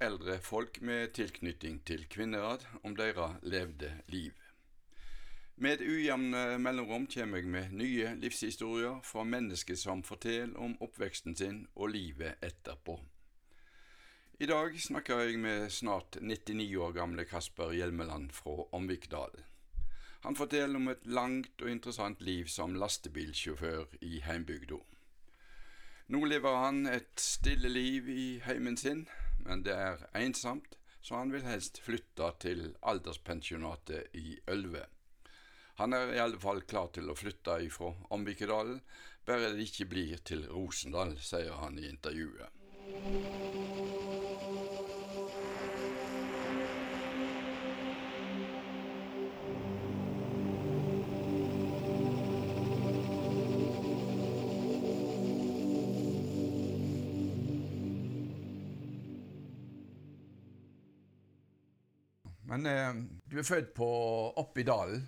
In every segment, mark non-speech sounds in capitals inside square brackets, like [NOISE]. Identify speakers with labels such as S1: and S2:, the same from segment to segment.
S1: Eldre folk med tilknytning til kvinnerad om deres levde liv. Med ujevne mellomrom kommer jeg med nye livshistorier fra mennesker som forteller om oppveksten sin og livet etterpå. I dag snakker jeg med snart 99 år gamle Kasper Hjelmeland fra Omvikdalen. Han forteller om et langt og interessant liv som lastebilsjåfør i heimbygda. Nå lever han et stille liv i heimen sin, men det er ensomt, så han vil helst flytte til alderspensjonatet i Ølve. Han er i alle fall klar til å flytte ifra Omvikedalen, bare det ikke blir til Rosendal, sier han i intervjuet. Men eh, du er født på oppe i dalen?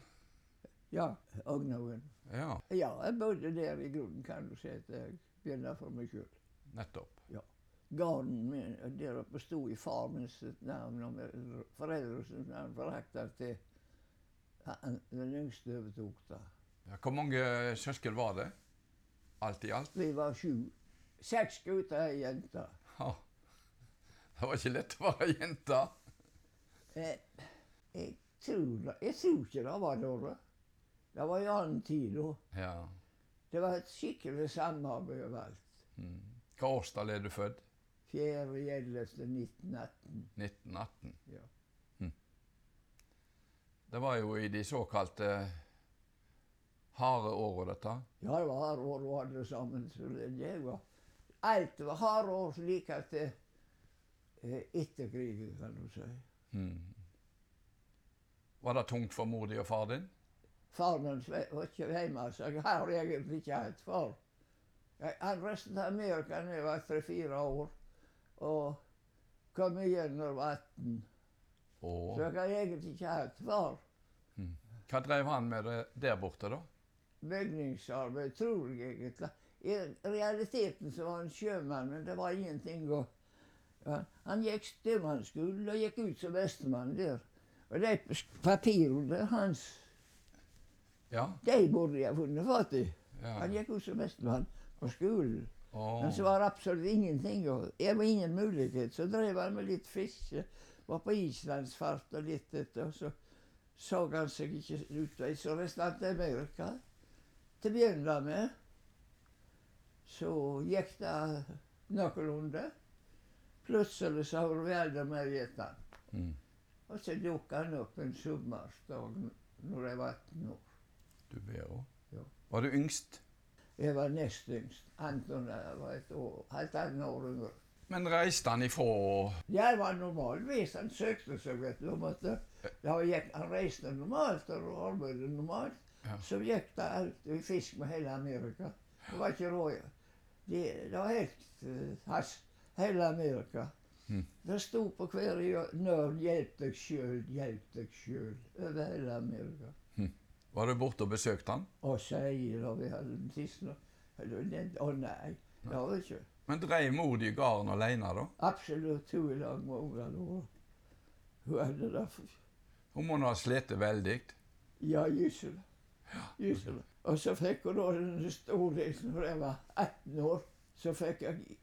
S2: Ja, Ognoen.
S1: Ja,
S2: Ja, jeg bodde der i grunnen, kan du si, at jeg begynte for meg sjøl.
S1: nettopp.
S2: Ja. Gården min der oppe sto i far min sitt navn og sitt navn, forakta til han- den yngste overtok det.
S1: Ja, hvor mange søsken var det? Alt i alt?
S2: Vi var sju. Seks gutter og ei jente.
S1: Ja. Det var ikke lett å være jente.
S2: Eh, jeg, tror, jeg tror ikke det var dårlig. Det var en annen tid da.
S1: Ja.
S2: Det var et skikkelig samarbeid overalt.
S1: Mm. Hva årstall er du født?
S2: 4.11.1918.
S1: 1918.
S2: Ja.
S1: Det var jo i de såkalte harde åra, dette.
S2: Ja, det var harde år alle sammen. Så det, var, alt var harde år like til eh, etter krigen, kan du si.
S1: Mm. Var det tungt for mor di og far din?
S2: Faren min var ikke hjemme, så jeg har egentlig ikke hatt far. Jeg, han reiste til Amerika da jeg var tre-fire år, og kom igjen når jeg var 18.
S1: Oh.
S2: Så jeg har egentlig ikke hatt far.
S1: hva drev han med det der borte, da?
S2: Bygningsarbeid, tror jeg egentlig. I realiteten så var han sjømann, men det var ingenting å ja, Han gikk styrmannsgull og gikk ut som bestemann der. Og de papirene hans,
S1: Ja.
S2: de burde jeg funnet fatt i.
S1: ja.
S2: Han gikk ut som bestemann på skolen.
S1: Oh.
S2: Men så var det absolutt ingenting. Og jeg var ingen mulighet. Så drev han med litt fiske. Var på islandsfart og litt etter. Og så så han seg ikke utvei. Så reiste han til Amerika. Til å begynne med så gikk det noenlunde. Plutselig så var vi aldri mer Vietnam.
S1: Mm.
S2: Og så dukka han opp en sommerdag når jeg var 18 år.
S1: Du ber òg.
S2: Ja.
S1: Var du yngst?
S2: Jeg var nest yngst. Anton var et år, halvannet år yngre.
S1: Men reiste han ifra
S2: Jeg var normalvis. Han søkte seg, vet du. det- gikk, han reiste normalt og arbeidet normalt.
S1: Ja.
S2: Så gikk det alltid fisk med hele Amerika. Det var ikke råd. Det, det var helt uh, has, hele Amerika.
S1: Mm.
S2: Det sto på hver hjørne 'Hjelp deg sjøl, hjelp deg sjøl' over hele Amerika.
S1: Var du borte og besøkte han?
S2: Å, sier da vi hadde den siste. Å nei, det var vi ikke.
S1: Men dreiv mor di gården alene, da?
S2: Absolutt hun i lag med ungene. Hun hadde det
S1: Hun må nå ha slitt veldig.
S2: Ja, gissel. Gissel. Og så fikk hun da den store Når jeg var 18 år, så fikk jeg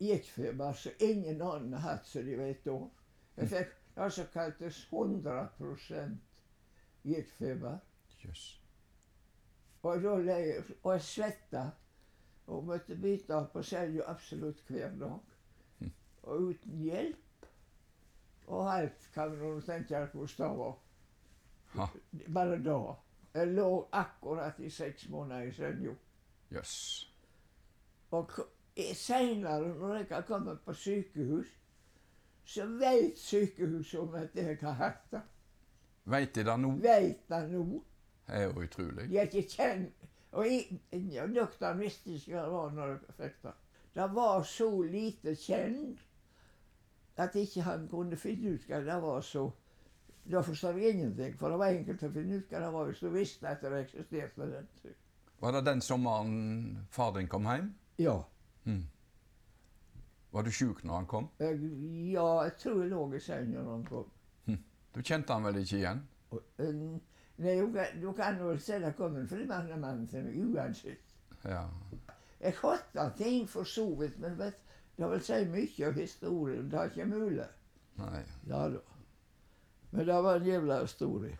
S2: gjekkfeber som ingen annen har hatt, som de vet om. Jeg fikk det som kaltes 100 gjekkfeber.
S1: Yes.
S2: Og da lå jeg og jeg svetta og måtte bite opp og selge absolutt hver dag.
S1: Mm.
S2: Og uten hjelp. Og alt kan du tenke deg hvordan det var.
S1: Ha.
S2: Bare da. Jeg lå akkurat i seks måneder i senga.
S1: Yes.
S2: Og i- senere, når jeg har kommet på sykehus, så vet sykehuset om at jeg har hatt det.
S1: Veit de det nå?
S2: Vet det nå.
S1: Det er jo utrolig.
S2: De er ikke kjent. Og ja, doktoren visste ikke hva det var når jeg fikk det. Det var så lite kjent at ikke han kunne finne ut hva det var så Da forstår jeg ingenting, for det var enkelt å finne ut hva det var hvis du visste at det eksisterte. den.
S1: Var det den sommeren far din kom hjem?
S2: Ja.
S1: Mm. Var du sjuk når han kom?
S2: Jeg, ja, jeg tror jeg lå i senga når han kom.
S1: Du kjente han vel ikke igjen?
S2: Og, um, Nei, du kan, vel si det kom en fremmed til meg uansett.
S1: Ja.
S2: Jeg hater ting for så vidt, men vet, det vil si mye av historien. Det er ikke mulig.
S1: Nei.
S2: Ja da. Men det var en jævla historie.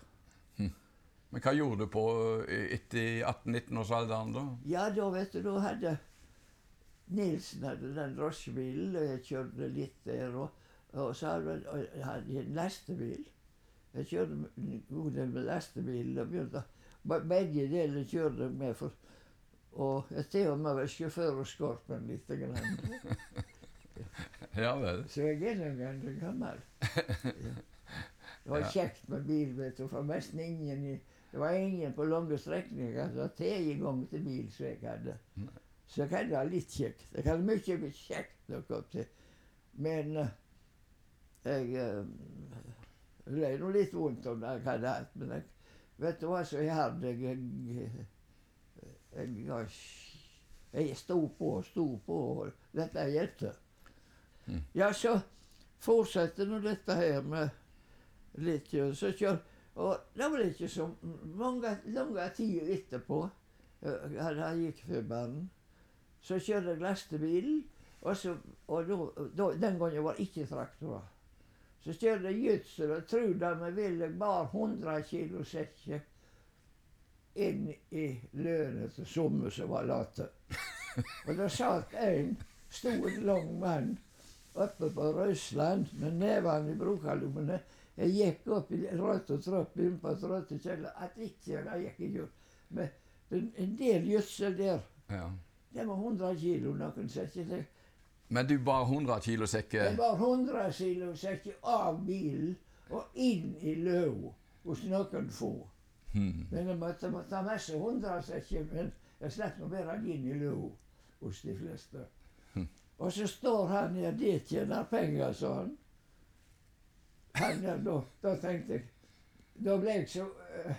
S1: Men hva gjorde du på eh, etter 18-19-årsalderen, da?
S2: Ja, da vet du, da hadde Nilsen hadde den drosjebilen, og jeg kjørte litt der. Og, og så hadde jeg- hadde en lastebil. Jeg kjørte en god del med lastebilen. og begynte be- Begge deler kjørte jeg med. For, og jeg til og med var sjåfør og skorpen litt. Grann.
S1: Ja vel.
S2: Så jeg er gjennomgående gammel. Ja. [LAUGHS] Det var kjekt med bil, vet du, for nesten ingen i, Det var ingen på lange strekninger som hadde tredje gang til bil som jeg hadde. Så jeg det være litt kjekt. Jeg kan mye kjekt nok opp til. Men eh, jeg eh, Det ble nå litt vondt om det jeg hadde hatt, men jeg, vet du hva så jeg hadde jeg, jeg, jeg, sto på og sto på, og dette hjalp.
S1: Mm.
S2: Ja, så fortsetter nå dette her med litt så kjør, Og det var ikke så mange, lange tid etterpå, eh, jeg gikk Føbanen, så kjørte jeg lastebilen, og, så, og då, då, den gangen var det ikke traktorer. Så kjørte jeg gjødsel, og trodde meg ville jeg bar 100 kilo sekker inn i løret til somme som var late. Og da satt en stor, lang mann oppe på Røsland med nevene i brokalommene. Jeg gikk opp i rødt og trapp inn på et rødt kjeller. At ikke jeg gikk i jord. Med en del gjødsel der,
S1: Ja.
S2: Det var 100 kilo noen sekker.
S1: Men du bar 100 kilo sekker?
S2: Jeg bar 100 kilo sekker av bilen og inn i løa hos noen få.
S1: Hmm.
S2: Men jeg måtte, måtte ha med seg 100 sekker, men jeg slapp nå bare inn i løa hos de fleste.
S1: Hmm.
S2: Og så står han her, det tjener penger, sa han. Han da, da tenkte jeg Da ble jeg så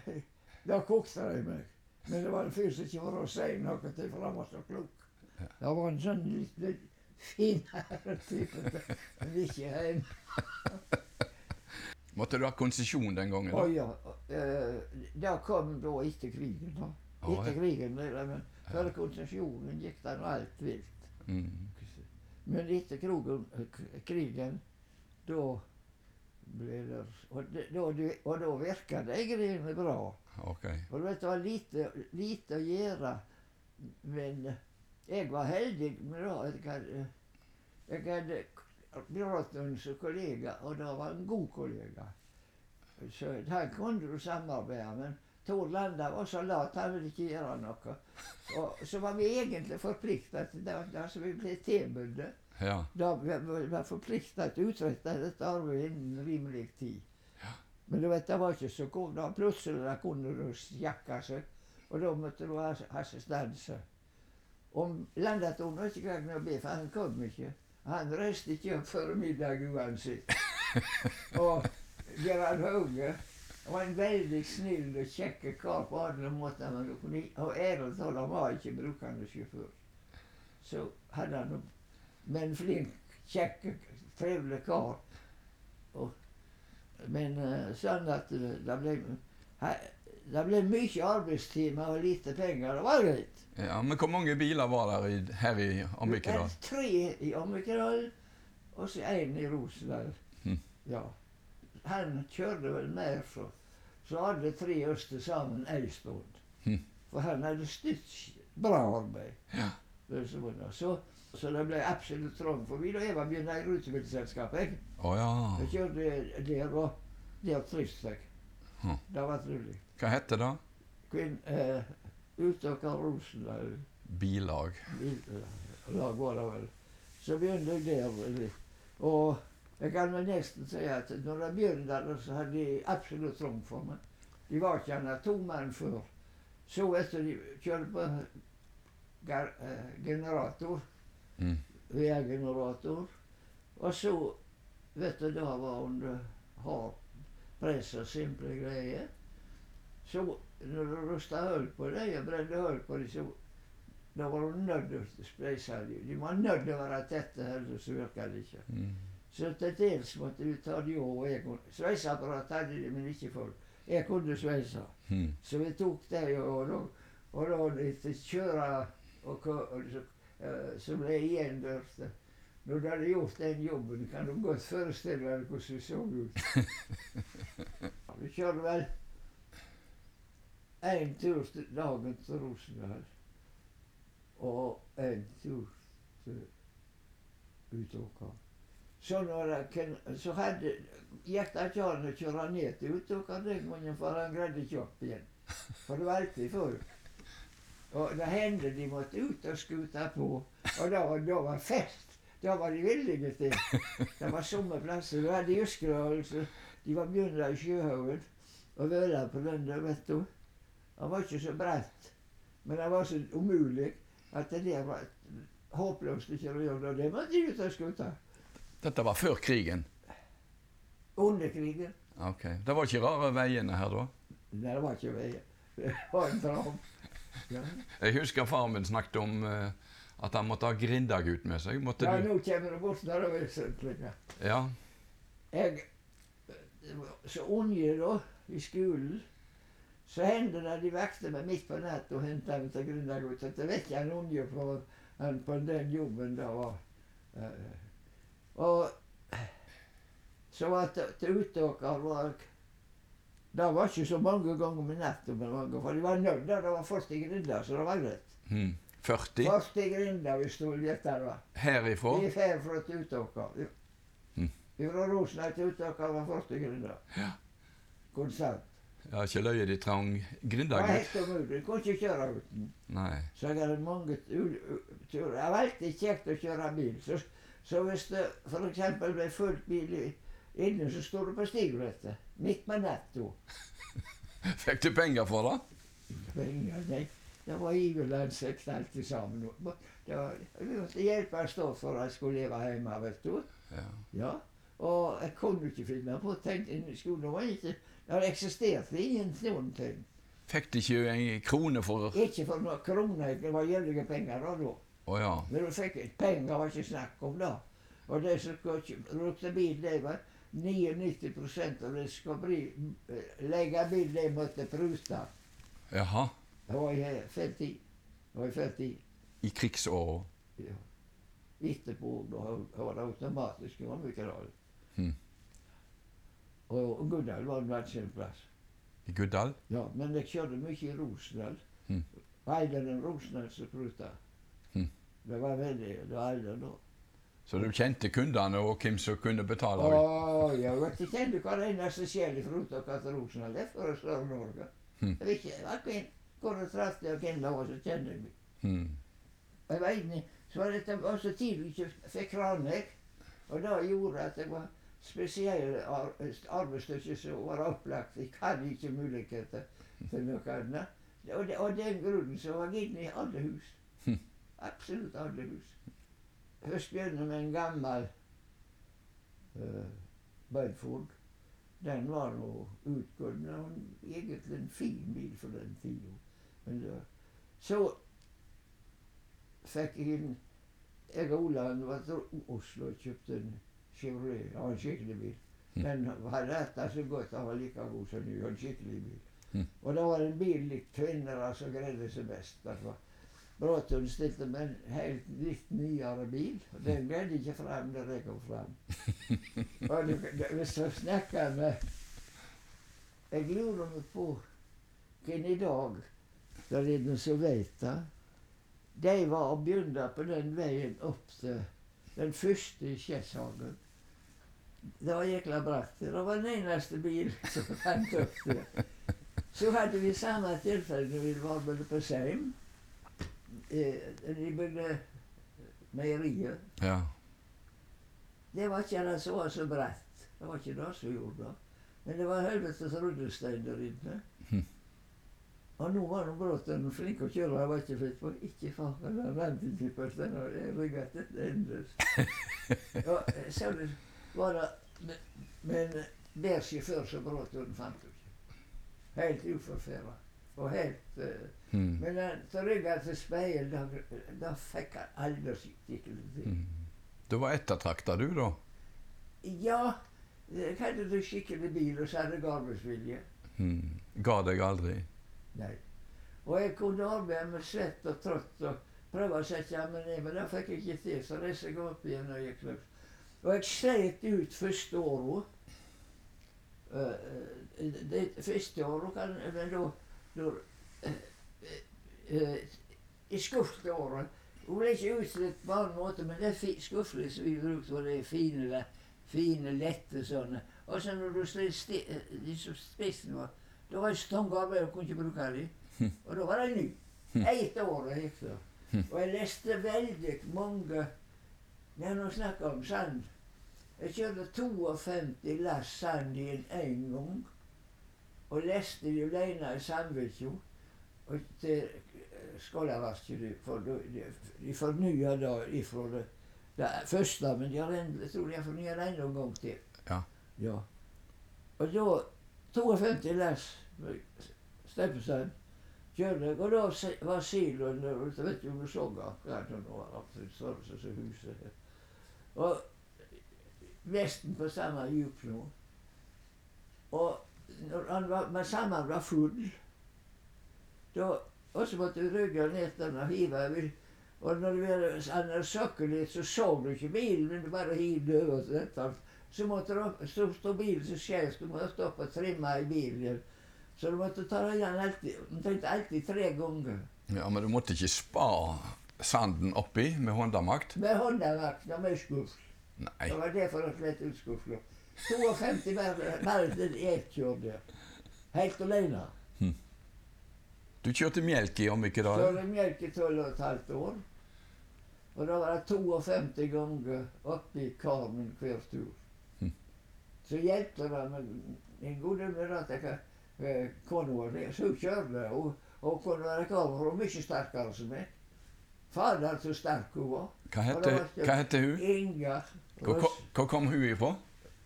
S2: [LAUGHS] Da kokte det i meg. Men det var en fyr som var å si noe til, for han var så klok. Det var en sånn litt, litt finere type, men ikke hjemme. [LAUGHS]
S1: Måtte du ha konsesjon den gangen?
S2: Å ja. eh, Det kom da etter krigen, da.
S1: Å,
S2: Etter krigen, men før konsesjonen gikk det alt vilt.
S1: Mm.
S2: Men etter krogen, krigen, da Og, da, og da virka det egentlig bra.
S1: Okay.
S2: Og du vet, det var lite, lite å gjøre. Men jeg var heldig med det. Jeg hadde, jeg hadde Bråten som kollega, og det var en god kollega. Så han kunne du samarbeide men Tor Landa var så lat, han ville ikke gjøre noe. Og så var vi egentlig forplikta til det, det som vi ble tilbudt.
S1: Ja.
S2: Da var forplikta til å utrette dette arbeidet innen rimelig tid. Men du vet, det var ikke så godt. Da plutselig da kunne du sjakke seg, og da måtte du ha assistanse. Om var ikke greid med å be, for han kom ikke. Han reiste ikke opp før middag uansett. [LAUGHS] og Gerhard Hauge var en veldig snill og kjekk kar på alle måter. Men du kunne, og talt, han var ikke brukende sjåfør. Så hadde han noe men en flink, kjekk, trivelig kar. Og, men eh, sånn at det, det ble det ble mye arbeidstimer og lite penger. Det var greit.
S1: ja. Men hvor mange biler var der i, her i Ammikedal?
S2: Tre i Ammikedal, og så én i Rosendal.
S1: Hm.
S2: Ja. Han kjørte vel mer, så, så hadde tre oss til sammen ei stund.
S1: Hm.
S2: For han hadde styrt bra arbeid.
S1: Ja.
S2: Så, så, det ble absolutt trangt for meg Og jeg var begynner i rutebilselskapet.
S1: Oh, ja.
S2: Jeg kjørte der, og der trivdes jeg.
S1: Hm.
S2: Det var trivelig.
S1: Hva hette det?
S2: Kvinn, eh, Utøker Rosenlaug.
S1: Bilag.
S2: Bilag var det vel. Så begynte jeg der. Og jeg kan vel nesten si at når jeg begynte der, så hadde de absolutt rom for meg. De var ikke annet to mann før. Så etter de kjørte på eh, generator,
S1: Mm.
S2: Via generator. og så, vet du, da var hun har hard press og simple greier. Så når du rusta hull på dem og brente hull på dem, så da var hun nødt til å spleise dem. De var nødt til å være tette, ellers så virka det ikke.
S1: Mm.
S2: Så til dels måtte vi ta de og jeg Sveiseapparat hadde de, men ikke folk. Jeg kunne sveise.
S1: Mm.
S2: Så vi tok det, og da, og da etter kjøre og, og, og eh, ble jeg igjen dørte. Når du hadde gjort den jobben, kan du godt forestille deg hvordan vi så ut. [LAUGHS] vi kjørte vel en tur til dagen til Rosendal og en tur til Utåka. Så, jeg, så hadde, gikk det ikke an å kjøre ned til Utåka den gangen, for han greide ikke opp igjen. For det var alltid fullt. Og det hendte de måtte ut og skute på. Og da, da var fest. Da var de villige til. Det var sommerplasser. Du hadde Jyskerøl, de var begynt i Sjøhaugen og vøla på den der, vet du. Han var ikke så bratt, men han var så umulig at det der var håpløst ikke å gjøre det. Måtte de ut og skute.
S1: Dette var før krigen.
S2: Under krigen.
S1: Ok. Det var ikke rare veiene her da?
S2: Nei, det var ikke veier. Det var en trav. Ja.
S1: Jeg husker far min snakket om eh, at han måtte ha grindagut med seg. Måtte
S2: ja,
S1: du?
S2: nå kommer det bort når det er.
S1: Ja.
S2: Jeg så unge da, i skolen, så hendte det de vekte meg midt på natta og henta meg til Grünergut. Det vet ikke en unge på, på den jobben det var. Eh, Og så var det til Utåker var Det var ikke så mange ganger med natta, for de var nødt. Det var først i grinda, så det var greit.
S1: Mm. 40?
S2: Først i grinda, sto og vil gjette det.
S1: Herifra?
S2: Vi er fra til Utåker.
S1: Mm.
S2: Fra Rosenheim til Utåker var 40 grinder.
S1: Ja.
S2: Konsert.
S1: Ja, ikke løye de trang
S2: Det var helt umulig. Du kunne ikke kjøre uten.
S1: Nei.
S2: Så jeg hadde mange turer. Det var alltid kjekt å kjøre bil. Så, så hvis det f.eks. ble fullt bil inne, så sto du på stigbrettet. Midt med natta.
S1: Fikk du penger for det?
S2: Penger, nei. Det var iverlandsekt alt sammen. Det var, vi måtte hjelpe stå for at jeg skulle leve hjemme, vet du.
S1: Ja.
S2: Ja, og jeg kunne ikke finne på å tenke skolen. Det var ikke, det eksisterte ingen noen ting.
S1: Fikk du ikke en krone for
S2: Ikke for noen kroner, det var gjeldige penger da. da.
S1: Å ja.
S2: Men du fikk penger var ikke snakk om da. Og det som brukte bil, det var 99 av det skal bli, eh, legge bil, det måtte pruta.
S1: Jaha.
S2: Det var i feil tid. Det var i feil.
S1: I krigsåra.
S2: Ja. Etterpå da var det automatisk mye rart.
S1: Hmm.
S2: Og Guddal var en plass.
S1: I Guddal?
S2: Ja, men jeg kjørte mye i Rosendal.
S1: Mm.
S2: Eideren Rosendal som pruta.
S1: Hmm.
S2: Det var veldig Det var Eider da.
S1: Så du kjente kundene og hvem som kunne betale?
S2: Å, jeg vet ikke kjenner hver eneste sjel fra Utøkka til Rosendal. Det er for Sør-Norge.
S1: Hmm.
S2: Jeg vet ikke hvem hvor jeg traff det, og hvem det var som kjente meg.
S1: Hmm.
S2: Jeg var inne, så var det var så tidlig jeg ikke fikk ranlegg, og det gjorde at det var spesielle ar arbeidsstykker som var opplagt. Jeg hadde ikke muligheter til noe annet. Og, av den grunnen så var jeg inne i alle hus.
S1: Hmm.
S2: Absolutt alle hus. Først begynner med en gammel uh, Bedford. Den var nå utgått, den var egentlig en fin bil for den tida. Så fikk jeg en Jeg og Olav var til Oslo og kjøpte en Chevrolet. Ja, en skikkelig bil. Den hadde retta så godt den var like god som ny. En skikkelig bil.
S1: Mm.
S2: Og da var det en bil litt kvinner som greide seg best. derfor. Bråten stilte med en helt litt nyere bil. og Den greide ikke frem da jeg kom frem. [LAUGHS] og hvis du snakker med Jeg lurer meg på hvem i dag der er noen som vet det. De var og begynte på den veien opp til den første i Skjesshagen. Det var jækla bratt. Det var den eneste bilen som fant opp det. [LAUGHS] Så hadde vi samme tilfelle når vi var på Seim. Eh, de bygde meieriet.
S1: Ja.
S2: Det var ikke det som var så bredt. Det var ikke det som gjorde det. Men det var helvetes rullestein der inne.
S1: Hm.
S2: Og nå var nå Bråten flink å kjøre. Jeg var ikke flink på ikke faen. Den. [LAUGHS] og Jeg rygget etter så det var det men- bedre sjåfør som Bråten fant du ikke. Helt uforferda. Og helt eh,
S1: Mm.
S2: Men så til ryggen til speil, da, da fikk jeg til.
S1: Mm. Du var ettertrakta, du, da?
S2: Ja, jeg hadde du skikkelig bil, og så hadde jeg arbeidsvilje.
S1: Mm. Ga deg aldri?
S2: Nei. Og jeg kunne arbeide med svett og trått og prøve å sette meg ned, men det fikk jeg ikke til. Så reiste jeg opp igjen og gikk løs. Og jeg sleit ut første året. Eh, det første året kan Men da, da eh, eh, I skuffelåret. Hun ble ikke utslitt på annen måte, men det er skuffene som vi brukte, var det fine, le- fine, lette sånne. Og så når du eh, spissen var da var det tung arbeid, og kunne ikke bruke dem. Og da var det ny. Ett år gikk det. Og jeg leste veldig mange Når nå snakker om sand Jeg kjørte 52 lass sand i en gang. Og leste de alene i Sandvikjo. Og det skal jeg de, de, de fornya da ifra det, det første, men de har en, jeg tror de har fornyet det enda en gang til.
S1: Ja.
S2: ja. Og da 52 lass med kjørte jeg, og da var siloen der jeg Vet ikke om du så akkurat når det var absolutt størrelse som huset. Og nesten på samme djup nå. Og når han var, men sammen var full, da og så måtte du den og hive over. Og når du hadde søkket litt, så så du ikke bilen, men du bare hivde over til dette. Så måtte du så stod bilen så skjevt, du måtte stå opp og trimme i bilen. Så du måtte ta den igjen alltid, omtrent alltid tre ganger.
S1: Ja, Men du måtte ikke spa sanden oppi med håndamakt?
S2: Med håndamakt, ja, med skuff.
S1: Nei.
S2: Det var derfor jeg slet ut skuffla. 52 verden, til jeg kjørte. Helt alene.
S1: Du kjørte melk i om ikke da?
S2: Kjørte melk i 12 og et halvt år. Og da var det 52 ganger oppi karmen hver tur.
S1: Hm.
S2: Så hjalp det meg med en god del med at jeg eh, kunne være Så kjørte, og, og kunne være karmen og mye sterkere som meg. Fader, så sterk hun var.
S1: Hva heter hun?
S2: Inga.
S1: Hvor, hvor kom hun ifra?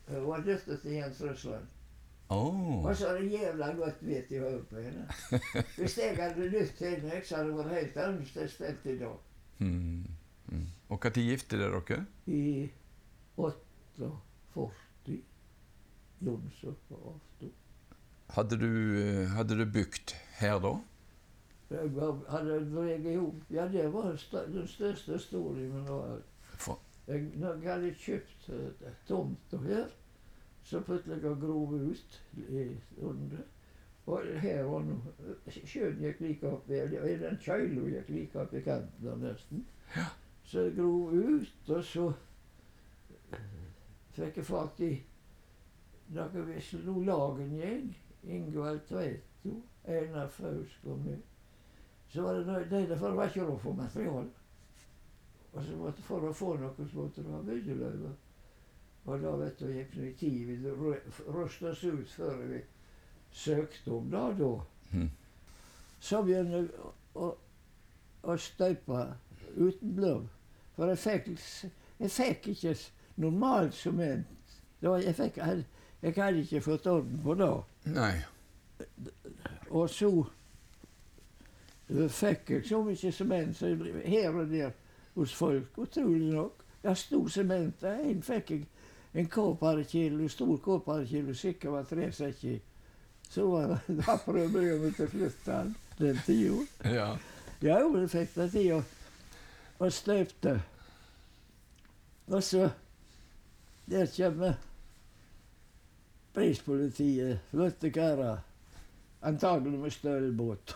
S2: Hun var døtter til Jens Russland.
S1: Oh.
S2: Og så er det jævla godt vett i hodet på henne. Hvis jeg hadde lyttet til henne, så hadde det vært helt annerledes stelt i dag.
S1: Mm. Mm. Og når gifte dere dere?
S2: I 48 Jonsson.
S1: Hadde du, hadde du bygd her da?
S2: Jeg hadde drevet i. Ja, det var den største historien. Jeg, jeg hadde kjøpt eh, tomta her, så plutselig grov ut i under. Og her var nå Sjøen gikk like opp i i Den kjøla gikk like opp i kanten der nesten. Så jeg grov ut, og så fikk jeg fatt i noe vi slo lagen gjeng. Ingvald Tveito, Einar Fausk og meg. Så var det noe, det var ikke råd for materiale. Og så måtte for å få noe, så måtte du ha byggeløyve. Og da vet du, gikk det tid. Vi rusta oss ut før vi søkte om det da.
S1: Mhm.
S2: Så begynte jeg å, å, å støype uten bløv. For jeg fikk, jeg fikk ikke normalt. Det var- Jeg, fikk, jeg, jeg hadde ikke fått orden på det.
S1: nei.
S2: Og så fikk jeg så mye sement her og der hos folk, utrolig nok. Det sto sement der. En fikk jeg en kåparekilo, stor kåparekilo, sikkert var tre sekker. Så var det da prøvde jeg å flytte slutt den, den tida.
S1: Ja.
S2: Ja, jo, jeg fikk det til Og, støpte. Og så Der kommer prispolitiet, flotte karer. Antagelig med stølbåt.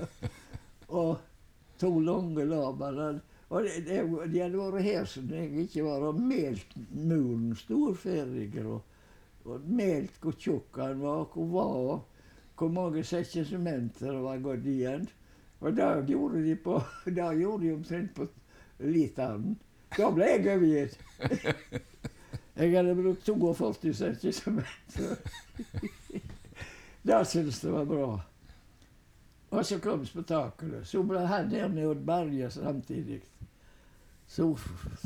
S2: [LAUGHS] og to lange laber. Og det, det, de hadde vært her som jeg ikke var, og melt muren storferdig. Og, og melt hvor tjukk han var, hvor var, hvor mange sekker sement det var gått igjen. Og det gjorde de på [LAUGHS] det gjorde de omtrent på literen. Da ble jeg overgitt. [LAUGHS] Jeg hadde brukt 42 sekker sement. Det syntes jeg var bra. Og så kom spetakkelet. Så ble han der med Odd Berge samtidig. Så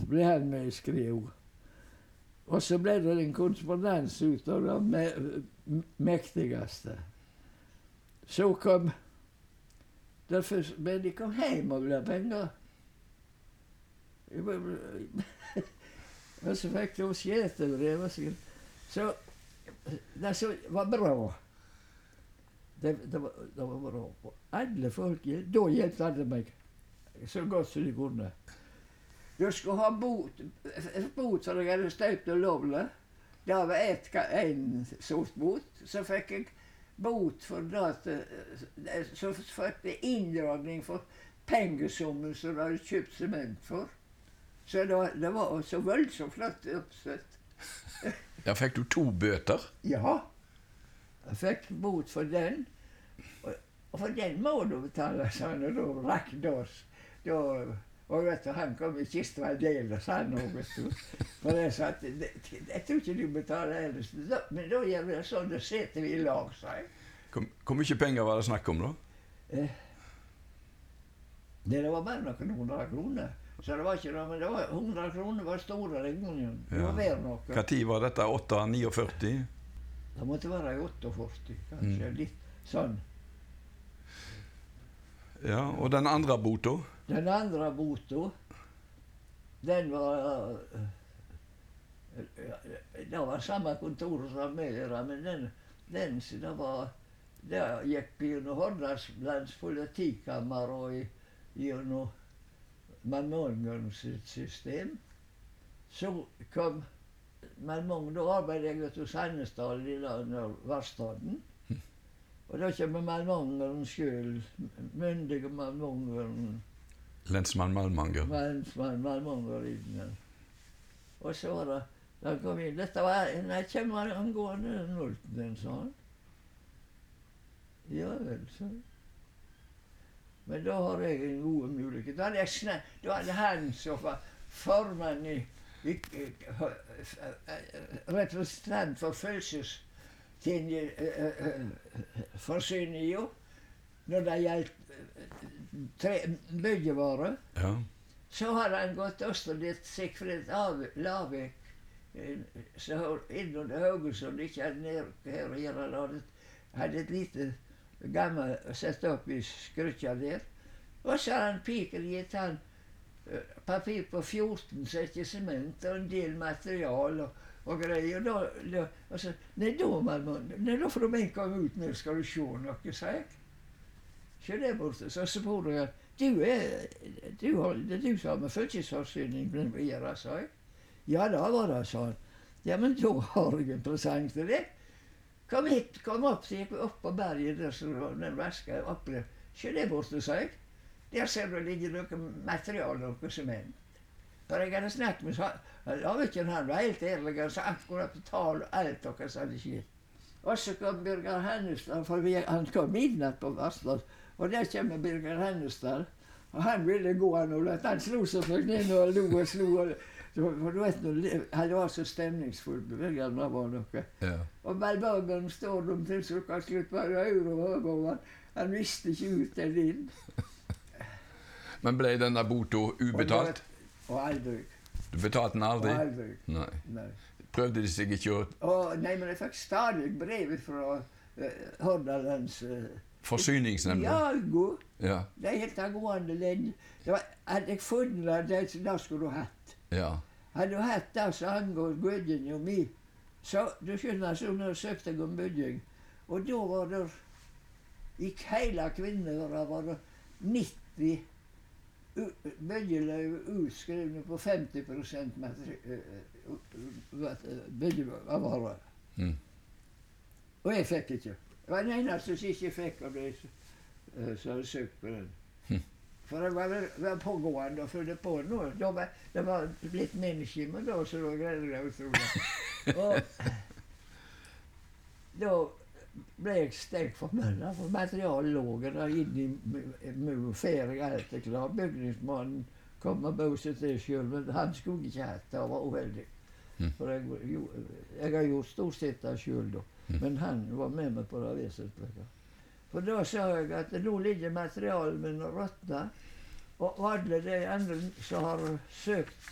S2: ble han med i Skrev. Og så ble det en konspondens ut av det me mektigste. Så kom Derfor ble de kom hjem og ville ha penger. [LAUGHS] Og så fikk de skjetebrev. Så det som var bra det, det, var, det var bra. Og alle folk Da hjalp alle meg så godt som de kunne. Du skulle ha bot, bot som jeg hadde støpt ulovlig. Det var én en sort bot. Så fikk jeg bot for det Så fikk jeg inndragning for pengesummen som de hadde kjøpt sement for. Så det var, det var så voldsomt flott oppsett.
S1: Ja, fikk du to bøter?
S2: Ja. Jeg fikk bot for den. Og, og for den må du betale, sa han. Og da rakk det oss. Da, og vet du, han kom i kista aldeles, han òg, vet du. For jeg sa at jeg tror ikke du betaler ellers. Men da gjør vi det sånn, da sitter vi i lag, sa jeg.
S1: Hvor mye penger var det snakk om, da?
S2: Eh, det var bare noen hundre kroner. Så det var ikke det, men det var 100 kroner var store den. Det var
S1: Ja.
S2: noe.
S1: Når var dette? 8-49?
S2: Det måtte være i 48, kanskje.
S1: Mm.
S2: Litt sånn.
S1: Ja, Og den andre bota?
S2: Den andre bota, den var Det var samme kontor som mer, men den, den det var Det gikk gjennom Hordalands politikammer og gjennom Malmongen sitt system. Så kom Malmong, Da arbeidet jeg ute hos Hennesdal i den. Og da kommer Malmongeren sjøl, myndige Malmongeren
S1: Lensmann Melmanger.
S2: Lensmann Melmanger inn Og så var det Da kom inn Dette var Nei, kommer angående Nolten, sa han. Ja vel, sa jeg. Men da har jeg en god mulighet. Da hadde, jeg sne, da hadde han som var formann i, i, i Representant for følelsesforsyninga når det gjaldt byggevarer.
S1: Ja.
S2: Så har han gått østerut Sigfrid Av- Lavik, som innunder Haugesund, ikke hadde ned her å gjøre. Han hadde, et lite gammel satt opp i skrutja der. Og så har han piken gitt han eh, papir på 14 sekker sement og en del material og, og greier. Da, da, altså, så, nei, da, man, nei, da får du en gang ut nå, skal du se noe, sa jeg. Se der borte. Så spurte jeg du er, du har, det er du som har med fødselsforsyning å gjøre, sa jeg. Ja, det var det, sa han. Ja, men da har jeg en presang til deg. Kom hit, kom opp, så gikk vi opp på berget der så var den vaska oppi. Se der borte, sa jeg. Der ser du det ligger noe materiale, noe sement. For jeg hadde snakket med Laviken, han var helt ærlig. Han sa akkurat tall og alt dere som hadde skjedd. Og så kom Birger Hennestad, for vi, han kom midnatt på Vassdal. Og der kommer Birger Hennestad. Og han ville gå han lette. Han slo seg for knærne og lo og slo. Og, for du vet, han var så stemningsfull. Birger, var noe.
S1: ja.
S2: Og Melbourne står omtrent så kan slutt være og Han, han visste ikke ut eller inn.
S1: Men ble denne bota ubetalt?
S2: Og aldri.
S1: Du betalte den
S2: Og
S1: aldri?
S2: aldri.
S1: Nei.
S2: Nei.
S1: Prøvde de seg ikke å
S2: Og, nei, men jeg fikk stadig brev fra uh, Hordalands uh,
S1: Forsyningsnemnda?
S2: Jago.
S1: Ja.
S2: Det er helt angående lenge. Det var, hadde jeg funnet det, det skulle du hatt.
S1: ja.
S2: Hadde du hatt det som angår Gudjen og mi, så du skjønner, så nå søkte jeg om bygging. Og da var det I hele Kvinnøra var det 90 u- byggeløyve utskrevne på 50 byggevarer.
S1: Mm.
S2: Og jeg fikk ikke. Det var den eneste som ikke fikk av de som som hadde søkt på den.
S1: Mm.
S2: For jeg var, var pågående og fulgte på nå. Da var, det var blitt menneskeskimmer da, så da greide jeg å tro det. [LAUGHS] Og da ble jeg stengt for munnen, For materialet lå der inne i mur, ferdig, alt er klart. Bygningsmannen kom og seg til sjøl, men han skulle ikke hatt det. Han var uheldig.
S3: Mm.
S2: For jeg, jo, jeg har gjort stort sett det sjøl, da.
S3: Mm.
S2: Men han var med meg på det vesentlige. For da sa jeg at nå ligger materialet med råtner. og alle de andre som har søkt,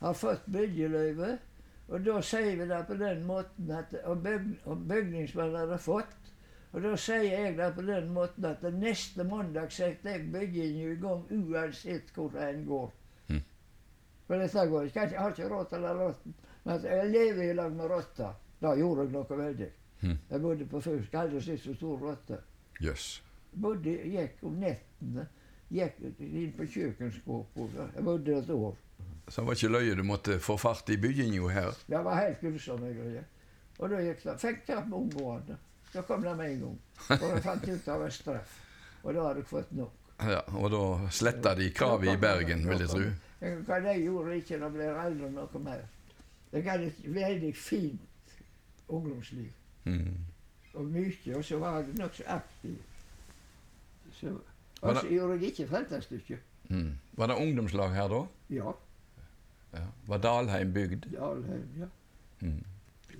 S2: har fått byggeløyve. Og da sier vi det på den måten at Og, byg, og bygningsmannen hadde fått Og da sier jeg det på den måten at neste mandag setter jeg byggingen i gang uansett hvor en går.
S3: Mm.
S2: For dette går ikke. Jeg har ikke råd til å rotten. Men jeg lever i lag med rotta. Da gjorde jeg noe veldig.
S3: Mm.
S2: Jeg bodde på Fausk, hadde sett så stor rotte.
S3: Yes.
S2: Bodde, gikk om nettene. Gikk inn på kjøkkenskapet. Jeg bodde et år.
S3: Så det var ikke løye du måtte få fart i bygginga her?
S2: Det var helt grusomme greier. Og da gikk det. Fikk det med omgående. Da kom det med en gang. Og jeg fant ut av en straff. Og da hadde jeg fått nok.
S3: Ja, Og da sletta de kravet i Bergen, vil jeg tro.
S2: Hva de gjorde ikke, det ble aldri noe mer. Jeg hadde et veldig fint ungdomsliv.
S3: Mm.
S2: Og mye. Og så var jeg nokså aktiv. Og så gjorde jeg ikke feltestykket.
S3: Mm. Var det ungdomslag her da?
S2: Ja.
S3: Ja. Var Dalheim bygd?
S2: Dalheim, ja.
S3: Mm.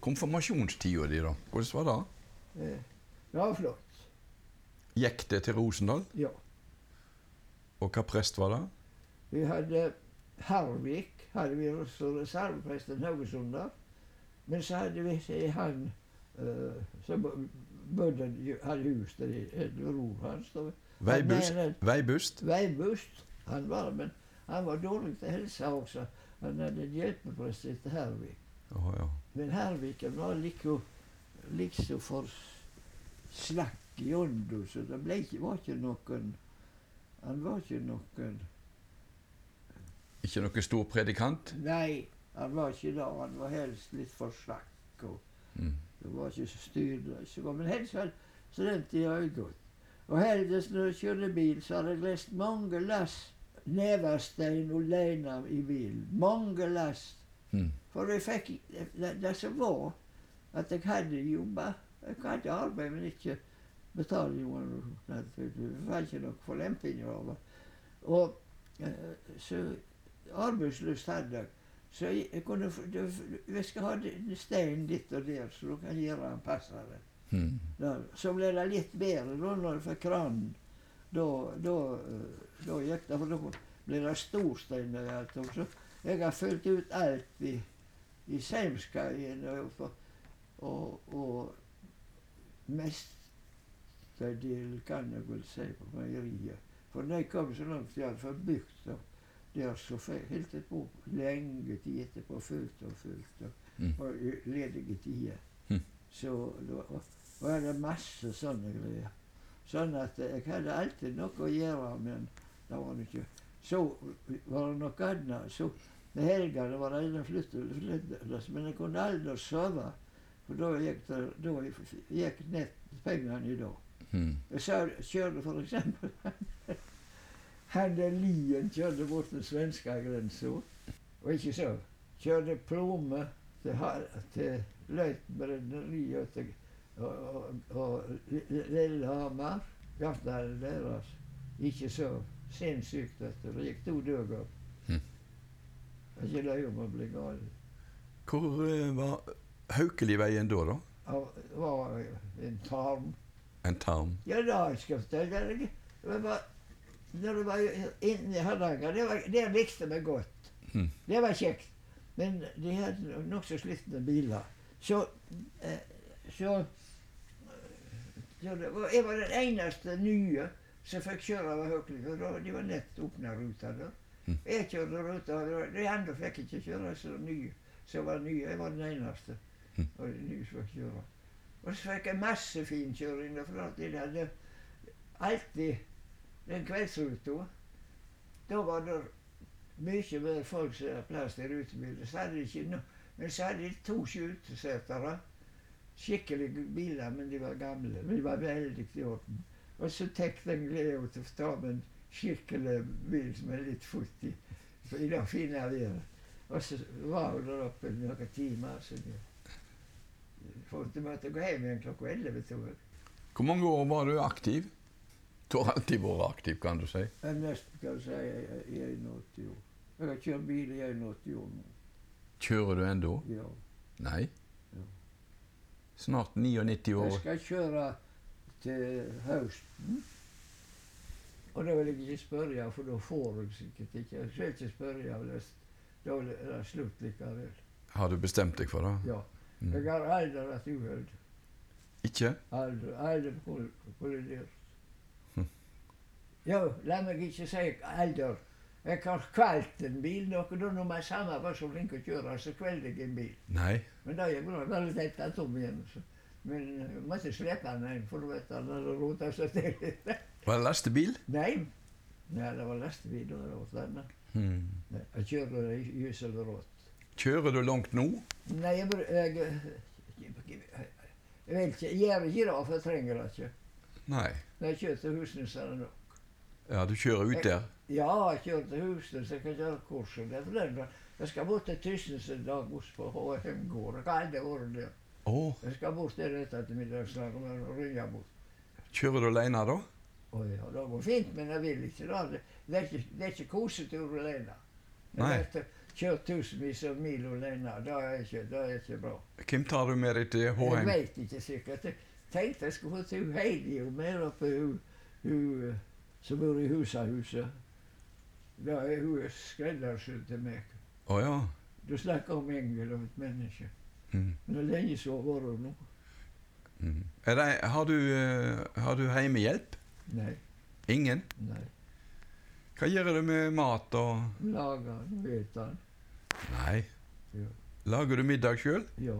S3: Konfirmasjonstida di, da? Hvordan var det?
S2: Eh, Det var flott.
S3: Gikk det til Rosendal?
S2: Ja.
S3: Og hva prest var det?
S2: Vi hadde Harvik, hadde vi også reservepresten Haugesund Men så hadde vi han uh, som bodde, hadde hus der i en bror hans.
S3: Veibust? Veibust?
S2: Veibust. Han var men han var dårlig til helse også. Han hadde en hjelpeprest etter Hervik.
S3: Oh, ja.
S2: Men Herviken var liksom, liksom for slakk i ånda, så det ikke, var ikke noen Han var ikke noen
S3: Ikke noen stor predikant?
S2: Nei, han var ikke det. Han var helst litt for slakk. og
S3: Mm.
S2: Det var ikke så godt. Men helst var i øynene. Og heldigvis når jeg kjørte bil, så hadde jeg lest mange lass neverstein leina i bilen. Mange lass.
S3: Mm.
S2: For jeg fikk det, det som var, at jeg hadde jobba. Jeg hadde arbeid, men ikke betaling. Det får ikke noe forlemping av det. Og eh, så arbeidslyst hadde jeg. Så jeg, jeg kunne du- Vi skal ha stein ditt og der, så du kan gjøre den passende.
S3: Mm.
S2: Da, så ble det litt bedre da når jeg fikk kranen. Da, da, eh, da gikk det, for da ble det storstein og alt. Og så jeg har fylt ut alt i, i Seimskaien og, og, og mestadel kan jeg vel si på meieriet. For når jeg kom så langt jeg hadde fått bygd det, der så holdt jeg på lenge tid etterpå, fullt og fullt. Og,
S3: Mm.
S2: og ledige tider.
S3: Mm.
S2: Så og, og jeg hadde masse sånne greier. Sånn at jeg hadde alltid noe å gjøre, men det var det ikke. Så var det noe annet. Så med helgene var det en flyttet, men jeg kunne aldri sove. For da gikk, det, da gikk nett pengene i dag.
S3: Mm.
S2: Jeg sa, kjørte for eksempel Han der Lien kjørte bort til svenskegrensa, og ikke så. Kjørte plomme til, til Løitenbrenneriet og til og, og, og Lillehammer. Hjertet deres. Ikke så. Sinnssykt, vet. Det gikk to dager.
S3: Mm.
S2: Det er ikke løye om å bli gal.
S3: Hvor uh, var Haukeliveien da, da?
S2: Det var en tarm.
S3: En tarm?
S2: Ja, da skal jeg når du var inne i Hardanger, det, var- det likte vi godt.
S3: Mm.
S2: Det var kjekt. Men de hadde nokså slitne biler. Så, eh, så, så var, Jeg var den eneste nye som fikk kjøre over da- de var nett åpna ruta der.
S3: Mm.
S2: Jeg kjørte ruta, de andre fikk ikke kjøre så nye. som var nye. Jeg var den eneste
S3: Og
S2: av de nye som fikk kjøre. Og så fikk jeg masse finkjøring. At de hadde alltid den kveldsruta. Da var det mye mer folk som hadde plass til rutebiler. Så hadde de ikke no men så hadde de to skytesetere. Skikkelige biler, men de var gamle. Men de var veldig i orden. Og så tenkte jeg glede til å ta med en skikkelig bil som er litt fort i, for i det fine været. Og så var hun der oppe noen timer. Så de, du måtte gå hjem igjen klokka elleve, jeg.
S3: Hvor mange år var du aktiv? Du har alltid vært aktiv, kan du si.
S2: Jeg nesten kan si er 81 år. Jeg har kjørt bil i 81 år nå.
S3: Kjører du ennå?
S2: Ja.
S3: Nei. Snart 99
S2: Jeg
S3: år.
S2: skal kjøre til høsten. Og da vil jeg ikke spørre, for da får jeg sikkert ikke. Jeg skal ikke spørre, da er det slutt likevel.
S3: Har du bestemt deg for det?
S2: Ja.
S3: Mm.
S2: Jeg har aldri hatt uhell.
S3: Ikke?
S2: Aldri, aldri koll- kollidert.
S3: Hm.
S2: Jo, la meg ikke si alder. Jeg har kvalt en bil noe, da når jeg samme var så flink å kjøre, så kvelte jeg en bil.
S3: Nei.
S2: Men da gikk det veldig tett at om igjen. Så. Men jeg måtte slepe den inn, for du vet han hadde rota seg til. [LAUGHS]
S3: Var det lastebil?
S2: Nei. Nei, det var lastebil og det var denne.
S3: Hmm.
S2: Jeg kjører i rått.
S3: Kjører du langt nå?
S2: Nei, jeg, br- jeg, jeg, jeg vet ikke, jeg gjør ikke det, for jeg trenger det ikke.
S3: Nei.
S2: Når jeg kjører til Husnes er det nok.
S3: Ja, du kjører ut der?
S2: Ja, jeg kjørte til Husnes, jeg kan gjøre kurset. Det er for. Jeg skal bort til Tysnes en dag hos på HM gård. Jeg har aldri vært der.
S3: Oh.
S2: Jeg skal bort der etter ettermiddagslag og rynge bort.
S3: kjører du alene da?
S2: Å ja, det går fint, men jeg vil ikke. Det, det, er ikke, det er ikke kosetur alene. Kjørt tusenvis av mil alene, det er ikke, det er ikke bra.
S3: Hvem tar du med deg til HM?
S2: Jeg vet ikke sikkert. Jeg tenkte jeg skulle få til Heidi og mer hun, hun eh, som bor i Husahuset. Da er hun skreddersydd til meg.
S3: Oh, ja.
S2: Du snakker om engel og et menneske.
S3: Mm.
S2: Men det er lenge siden hun har vært nå.
S3: Mm. Det, har, du, eh, har du hjemmehjelp?
S2: Nei,
S3: Ingen?
S2: nei.
S3: Hva gjør du med mat og
S2: Lager og vet den.
S3: Nei.
S2: Ja.
S3: Lager du middag sjøl?
S2: Ja.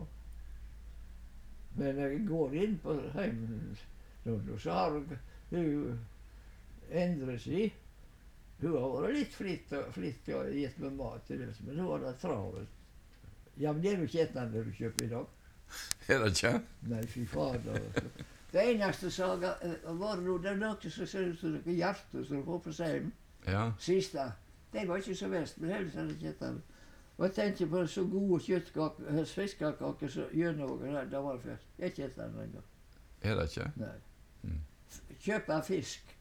S2: Men jeg går inn på heimen nå, så har hun endret seg. Hun har vært litt flittig og gitt meg mat det, men hun var det travelt. Ja, men det er jo ikke et når du kjøper i dag.
S3: Er det ikke?
S2: Nei, fy fader. altså. Det eneste saga har eh, nå, det er noe som ser ut som noe hjerte som får på seg.
S3: Ja.
S2: Siste. De var ikke så verst, men heller hadde ikke hatt Og jeg tenker på så gode kjøttkaker, eh, fiskekaker som Gjønågen der, det var først. Det er ikke spist den engang.
S3: Er det ikke?
S2: Nei.
S3: Mm.
S2: Kjøpe fisk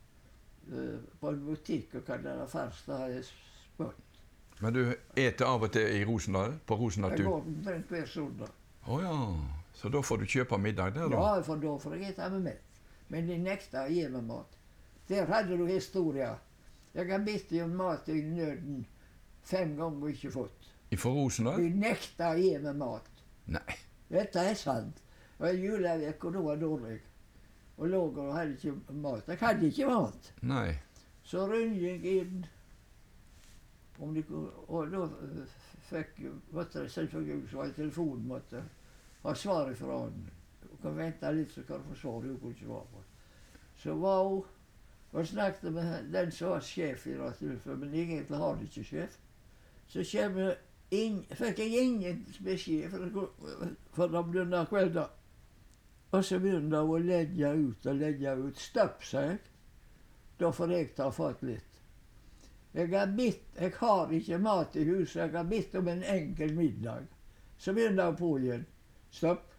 S2: på en butikk og kalle det fersk, det har jeg spurt.
S3: Men du eter av og til i Rosendal? På Rosendal
S2: Jeg
S3: tur?
S2: går omtrent hver søndag.
S3: Å ja. Så da får du kjøpe middag der, da?
S2: Ja, for da får jeg spise meg mett. Men de nekta å gi meg mat. Der hadde du historia. Jeg har bedt om mat i nøden fem ganger og ikke fått.
S3: Fra Rosendal?
S2: De nekta å gi meg mat.
S3: Nei.
S2: Dette er sant. Og og da var dårlig. Og lå og hadde ikke mat. De hadde ikke mat.
S3: Nei.
S2: Så jeg inn om de, kunne- Og da fikk måtte jeg selvfølgelig så var telefonen måtte ha svar fra han. Du kan vente litt, så kan du få svar. Hun kunne ikke svare på. Så var hun og snakket med den som var sjef i det men egentlig har de ikke sjef. Så kommer inn, fikk jeg ingen beskjed for, for det begynner kvelden. Og så begynner det å legge ut og legge ut. Stopp, sa jeg. Da får jeg ta fatt litt. Jeg har bitt, jeg har ikke mat i huset, jeg har bitt om en enkel middag. Så begynner jeg på igjen. Stopp.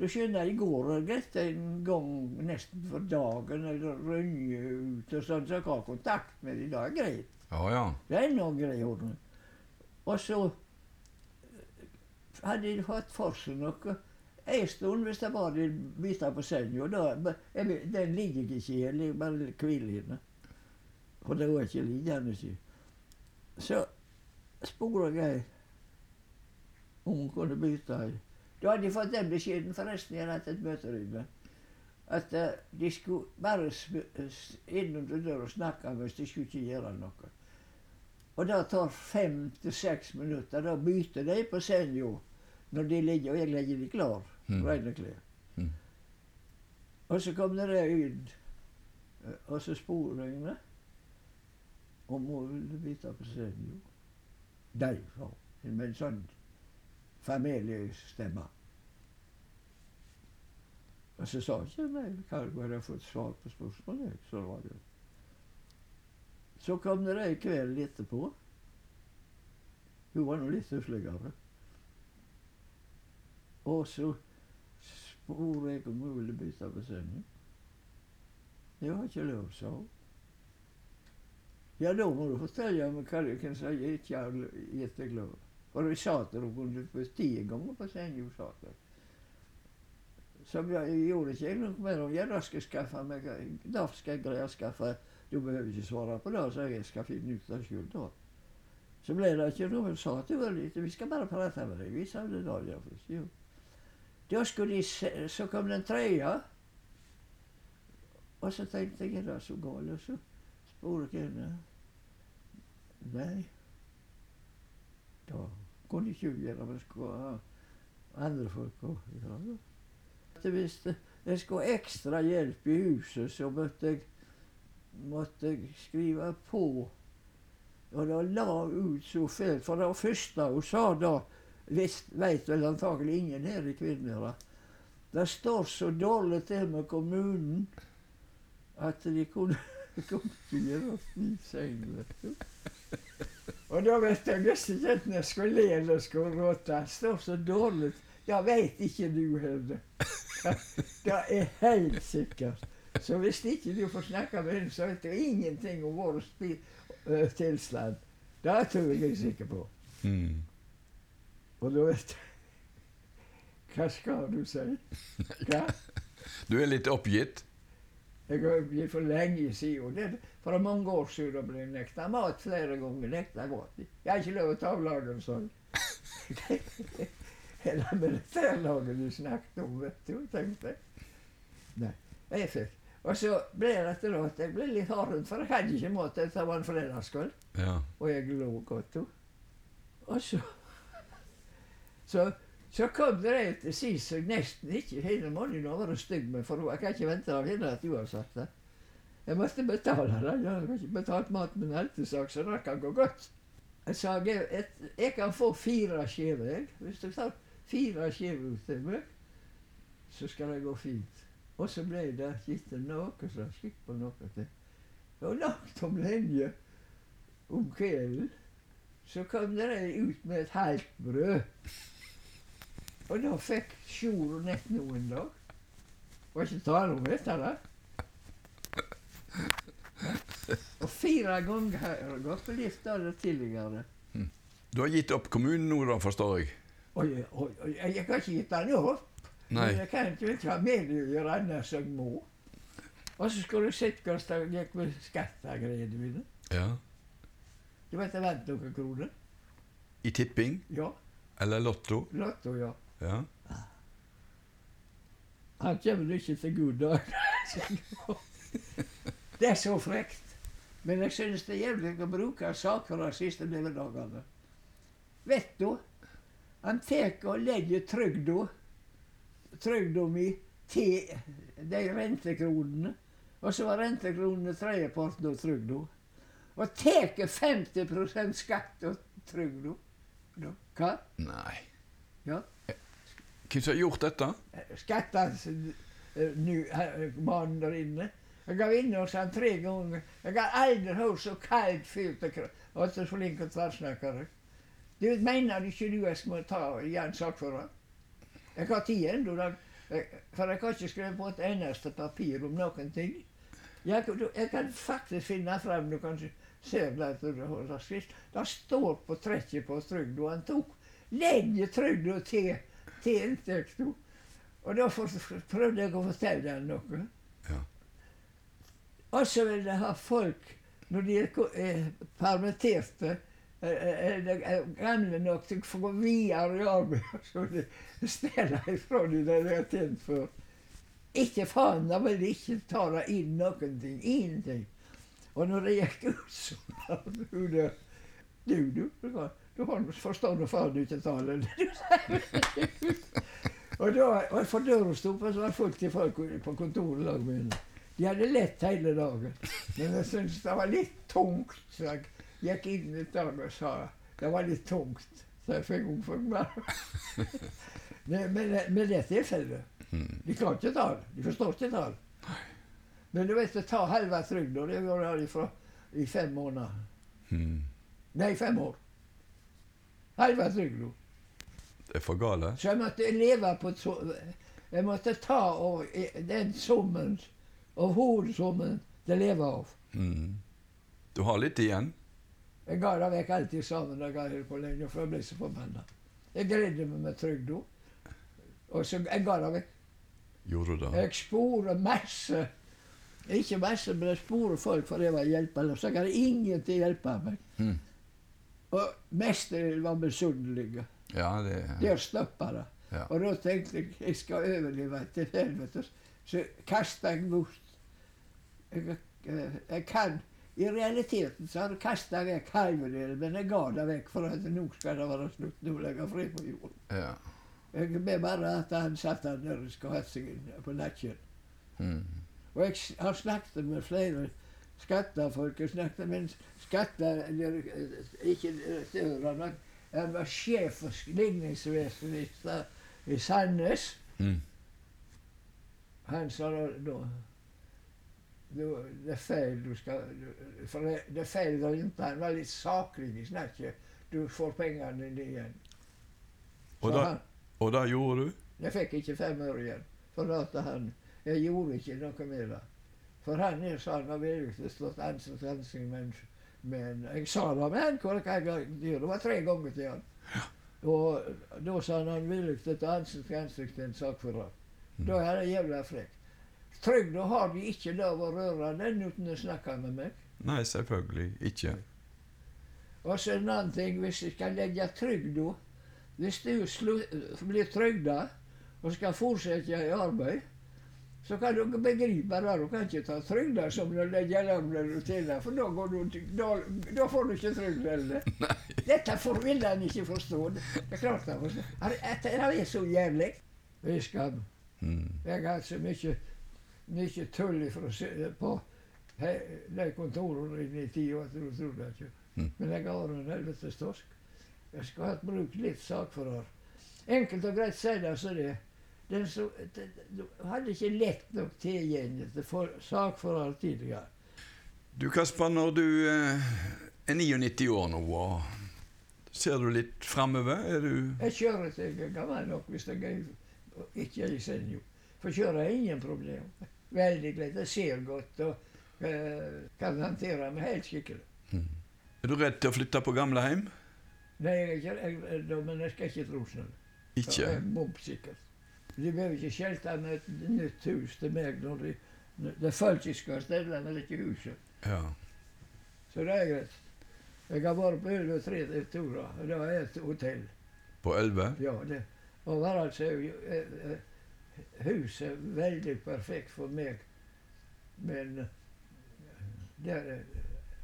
S2: Da skjønner i går og greit en gang nesten for dagen, eller rønge ut og sånn, så jeg har kontakt med dem. Det er det greit.
S3: Ja, ja.
S2: Det er noe grei ordning. Og så hadde de fått for seg noe. En stund, hvis det var de biter på senga, Den ligger jeg ikke i, jeg ligger bare hviler inne. For det var ikke liggende. Så spurte jeg om hun kunne bytte. Da hadde de fått den beskjeden, forresten, jeg hadde hatt et møterom at uh, de skulle bare inn under døra og snakke hvis de skulle ikke gjøre noe. Og det tar fem til seks minutter. Da bytter de på senga når de ligger, og egentlig ikke klar.
S3: Mm.
S2: Klær.
S3: Mm.
S2: Og så kom det der eh, og så sporene Og hun ville bytte på senga. jo. hun, med en sånn familiestemme. Og så sa ikke nei, kan jeg fått svar på spørsmålet. Så var det. Så kom det ei kveld etterpå. Hun var nå litt høfligere. Og så spurte jeg om hun ville bytte på sønnen. Det var ikke lov, sa hun. Ja, da må du fortelle meg hva du kan si jeg ikke har gitt deg lov. For vi satt der og kunne på ti ganger på senga. sa der. Så jeg gjorde ikke noe med det. Ja, da skal jeg skaffe meg Da skal jeg greie å skaffe Du behøver ikke svare på det, så jeg skal finne ut av det sjøl da. Så ble det ikke noe. Hun sa til det var litt Vi skal bare prate med deg. Vi sa det da. Ja, jo. Da skulle de se, Så kom den tredje. Og så tenkte jeg er det så galt? Og så spurte jeg henne. Nei. Da kunne ikke hun gjøre det. Skulle ha andre folk å gjøre det. Hvis jeg skulle ha ekstra hjelp i huset, så måtte jeg, måtte jeg skrive på. Og det la ut så fælt. For det første hun sa da, veit vel antagelig ingen her i Kvinnherad Det står så dårlig til med kommunen at de kunne [LAUGHS] kom oss ny seng. Og da vet jeg nesten ikke at jeg skal le eller skal gråte. Det står så dårlig Jeg veit ikke du heller. [LAUGHS] Det er helt sikkert. Så hvis ikke du får snakke med henne, så vet du ingenting om vår uh, tilstand. Det tror jeg jeg er sikker på.
S3: Mm.
S2: Og da vet du Hva skal du si? Hva?
S3: Du er litt oppgitt?
S2: Jeg har blitt for lenge siden. Det, for mange år siden ble jeg nekta mat flere ganger. nekta mat. Jeg har ikke lov å ta av lager [LAUGHS] med det militærlaget du snakket om, vet du? tenkte jeg. Nei, jeg fikk. Og så ble det til at jeg ble litt hard, for jeg hadde ikke mat. Det var en fredagskveld,
S3: Ja.
S2: og jeg lå godt. Og så Så, så kom det ei til sist som nesten ikke Henne må jo nå være stygg med, for jeg kan ikke vente av henne at du har sagt det. Jeg måtte betale det. Jeg har ikke betalt mat med en heltesak, så det kan gå godt. Jeg sa jeg, jeg kan få fire skiver, jeg. Hvis du tar fire skiver til meg, så skal det gå fint. Og så ble det ikke noe så skikk på noe til. Og langt om lenge om kvelden så kom det ut med et halvt brød. Og da fikk Sjolo nett noen dag. Var ikke tale om dette, da. Og fire ganger har jeg gått på lista tidligere.
S3: Du har gitt opp kommunen nå, da, forstår jeg?
S2: Og jeg, og, og, jeg har ikke gitt den opp.
S3: Nei.
S2: Men jeg kan ikke ha med å gjøre annet som jeg må. Og så skulle du sett hvordan det gikk med skattegreiene mine.
S3: Ja.
S2: Du vet jeg vant noen kroner.
S3: I tipping
S2: Ja.
S3: eller Lotto?
S2: Lotto, ja.
S3: Ja.
S2: Han kommer ikke til god dag. [LAUGHS] det er så frekt. Men jeg synes det er jævlig å bruke saker de siste levedagene. Vet du, han tar og legger trygda trygda mi til de rentekronene. Og så var rentekronene tredjeparten av trygda. Og tar 50% skatt av trygda. Hva?
S3: Nei.
S2: Ja.
S3: Hvem som har gjort dette?
S2: skattemannen der inne. Jeg gav inn inne hos han tre ganger. Jeg har aldri hørt så kaldt fylt og og så flink til å tverrsnakke. Du mener ikke du jeg skal ta igjen sak for ham? Jeg har tid ennå, for jeg har ikke skrevet på et eneste papir om noen ting. Jeg, jeg kan faktisk finne frem Du kan se det det har skrift. Det står på trekket på trygda. Han tok legger trygda til, til inntekta. Og da for, prøvde jeg å fortelle ham noe.
S3: Ja.
S2: Og så vil jeg ha folk, når de er er permitterte, eh, eh, er er gamle nok til å få gå videre i arbeid, så de stjeler ifra dem det de har tjent før. Ikke faen, da vil de ikke ta det inn noen ting. Ingenting. Og når det gikk ut så var du der Du, du, du, har- forstand og ferd nå faen [LAUGHS] ikke og da, og for døra sto på, så var fullt av folk på kontoret lag med henne. De hadde lett hele dagen. Men jeg syntes det var litt tungt, så jeg gikk inn et dag og sa det var litt tungt. Så jeg fikk hun for meg. Men med det tilfellet
S3: Mm.
S2: De kan ikke tale. De forstår ikke tale. Men du vet, det tar halve trygda. Det gjorde jeg i fem måneder.
S3: Mm.
S2: Nei, fem år. Halve trygda.
S3: Det er for gale.
S2: Så jeg måtte leve på så Jeg måtte ta av den summen, av hovedsummen, det lever av.
S3: Mm. Du har litt igjen?
S2: Jeg ga det vekk alltid sammen jeg ga det på lenge, for jeg ble så forbanna. Jeg greide meg med trygda. Og så jeg ga det vekk.
S3: Gjorde du det?
S2: Jeg sporer masse. Ikke masse, men jeg sporer folk for det var hjelp. Så jeg hadde ingen til å hjelpe meg.
S3: Mm.
S2: Og mest var misunnelige.
S3: Ja, det
S2: Der stoppa det.
S3: Ja.
S2: Og da tenkte jeg jeg skal overleve til helvete. Så kasta jeg bort jeg, jeg, jeg kan I realiteten så hadde jeg kasta vekk halvdelen, men jeg ga det vekk for at nå skal det være slutt. Nå legger jeg fred på jorden.
S3: ja.
S2: Jeg ber bare at han satt der nede og skulle hatt seg inn på nakken.
S3: Mm.
S2: Og jeg har snakket med flere skattefolk. Jeg snakket med en skatte... eller, eh, Ikke men han var sjef for ligningsvesenet i, Sandnes.
S3: Mm.
S2: Han sa da, Det er feil du skal For det, det er feil å ikke Han var litt saklig i snakket. Du får pengene dine igjen.
S3: Og da,
S2: han,
S3: og da gjorde du?
S2: jeg fikk ikke fem øre igjen. For han Jeg gjorde ikke noe med det. For han er sånn har virkelig stått ansikt til ansikt med en med hva. Det var tre ganger til han. Og da sa han han ville ikke ta ansikt til ansikt til en sakfører. Da er det jævla frekt. Trygd har de ikke lov å røre den uten å snakke med meg.
S3: Nei, selvfølgelig ikke.
S2: Og så en annen ting, hvis jeg skal legge trygda Hvis du blir trygda og skal fortsette i arbeid, så kan du ikke begripe det. Du kan ikke ta trygda som du legger lønna du tjener, for da, går du, da, da får du ikke trygd heller. [LAUGHS] Dette for, vil han ikke forstå. Det er klart han forstår. Han- Det er så jævlig. Det er.
S3: Mm.
S2: Jeg har hatt så mye, mye tull på he- de kontorene inne i ti år, du tror det ikke.
S3: Mm.
S2: Men jeg har en helvetes torsk. Jeg skulle hatt brukt litt sakfører. Enkelt og greit si det som det er. Den som det- Du hadde ikke lett nok tilgjengelig til for- alt tidligere.
S3: Du Kasper, når du eh, er 99 år nå, og ser du litt framover? Er du
S2: Jeg kjører til jeg er gammel nok hvis jeg er ikke er senior. For kjøre er ingen problem. Veldig greit. Jeg ser godt og eh, kan håndtere meg helt skikkelig.
S3: Er du redd til å flytte på gamlehjem?
S2: Nei, jeg jeg, da, men jeg skal ikke tro sånn.
S3: Ikke?
S2: Jeg er bombsikker. De behøver ikke skjelte med et nytt hus til meg når de det er folk som skal stelle, med dette huset.
S3: Ja.
S2: Så det er greit. Jeg har vært på Ølve tre turer, det er et hotell.
S3: På Ølve?
S2: Ja, det. Og var altså eh, eh, Huset veldig perfekt for meg, men eh, det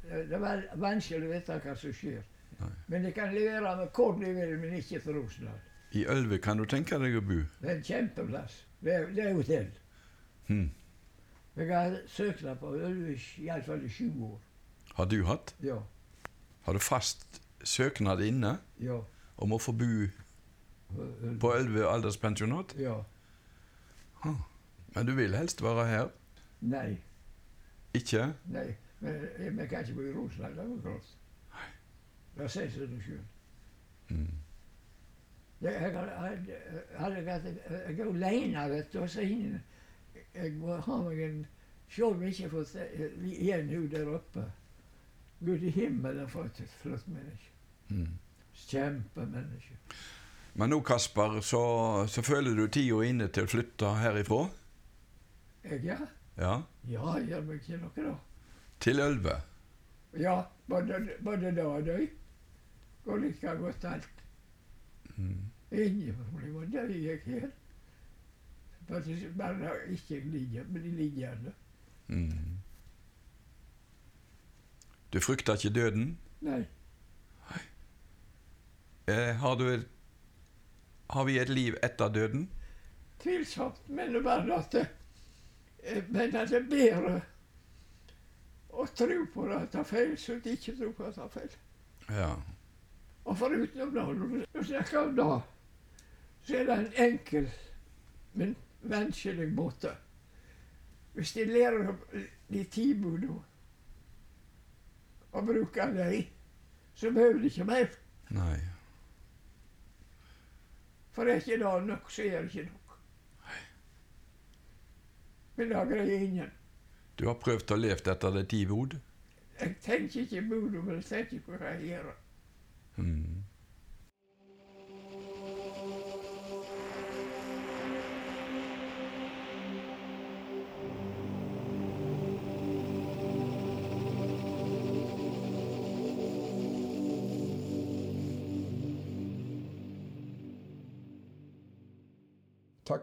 S2: det er vanskelig å vite hva som skjer.
S3: Nei.
S2: Men de kan levere med de vil, men ikke til Rosendal.
S3: I Ølve kan du tenke deg å bo?
S2: Det er en kjempeplass. Det er, det er hotell.
S3: Hmm.
S2: Jeg har søknad på Ølve iallfall i sju år.
S3: Har du hatt?
S2: Ja.
S3: Har du fast søknad inne
S2: Ja.
S3: om å få bo på Ølve alderspensjonat?
S2: Ja.
S3: Men du vil helst være her?
S2: Nei.
S3: Ikke?
S2: Nei. Men jeg, jeg kan ikke bo i Rosendal. Det er klart. Det sier seg sjøl. Jeg, jeg, hadde vært jeg er alene, vet du, og så inn Jeg må ha meg en Selv om jeg ikke får igjen hun der oppe. Gud i himmelen for et flott menneske.
S3: Mm.
S2: Kjempemenneske.
S3: Men nå, Kasper, så, så føler du tida inne til å flytte herifra?
S2: Jeg, ja?
S3: Ja?
S2: Ja, gjør meg ikke noe, da.
S3: Til Ølve?
S2: Ja, både, både da og da. Går like godt alt.
S3: Mm.
S2: Da er jeg her. Bare bare ikke ligger, bli liggende.
S3: Mm. Du frykter ikke døden?
S2: Nei.
S3: Eh, har, du har vi et liv etter døden?
S2: Tvilsomt, men var at det, eh, Men at det er bedre å tro på det at det er feil, så de ikke tror på at det er feil.
S3: Ja.
S2: Og foruten det, når du snakker om det, så er det en enkel, men vanskelig måte. Hvis de lærer de tilbudene og bruker dem, så behøver de ikke mer.
S3: Nei.
S2: For er ikke det nok, så er det ikke nok. Men det greier ingen.
S1: Du har prøvd å leve etter det ti bud?
S2: Jeg tenker ikke på det, men jeg tenker på hva jeg gjør.
S1: Mm.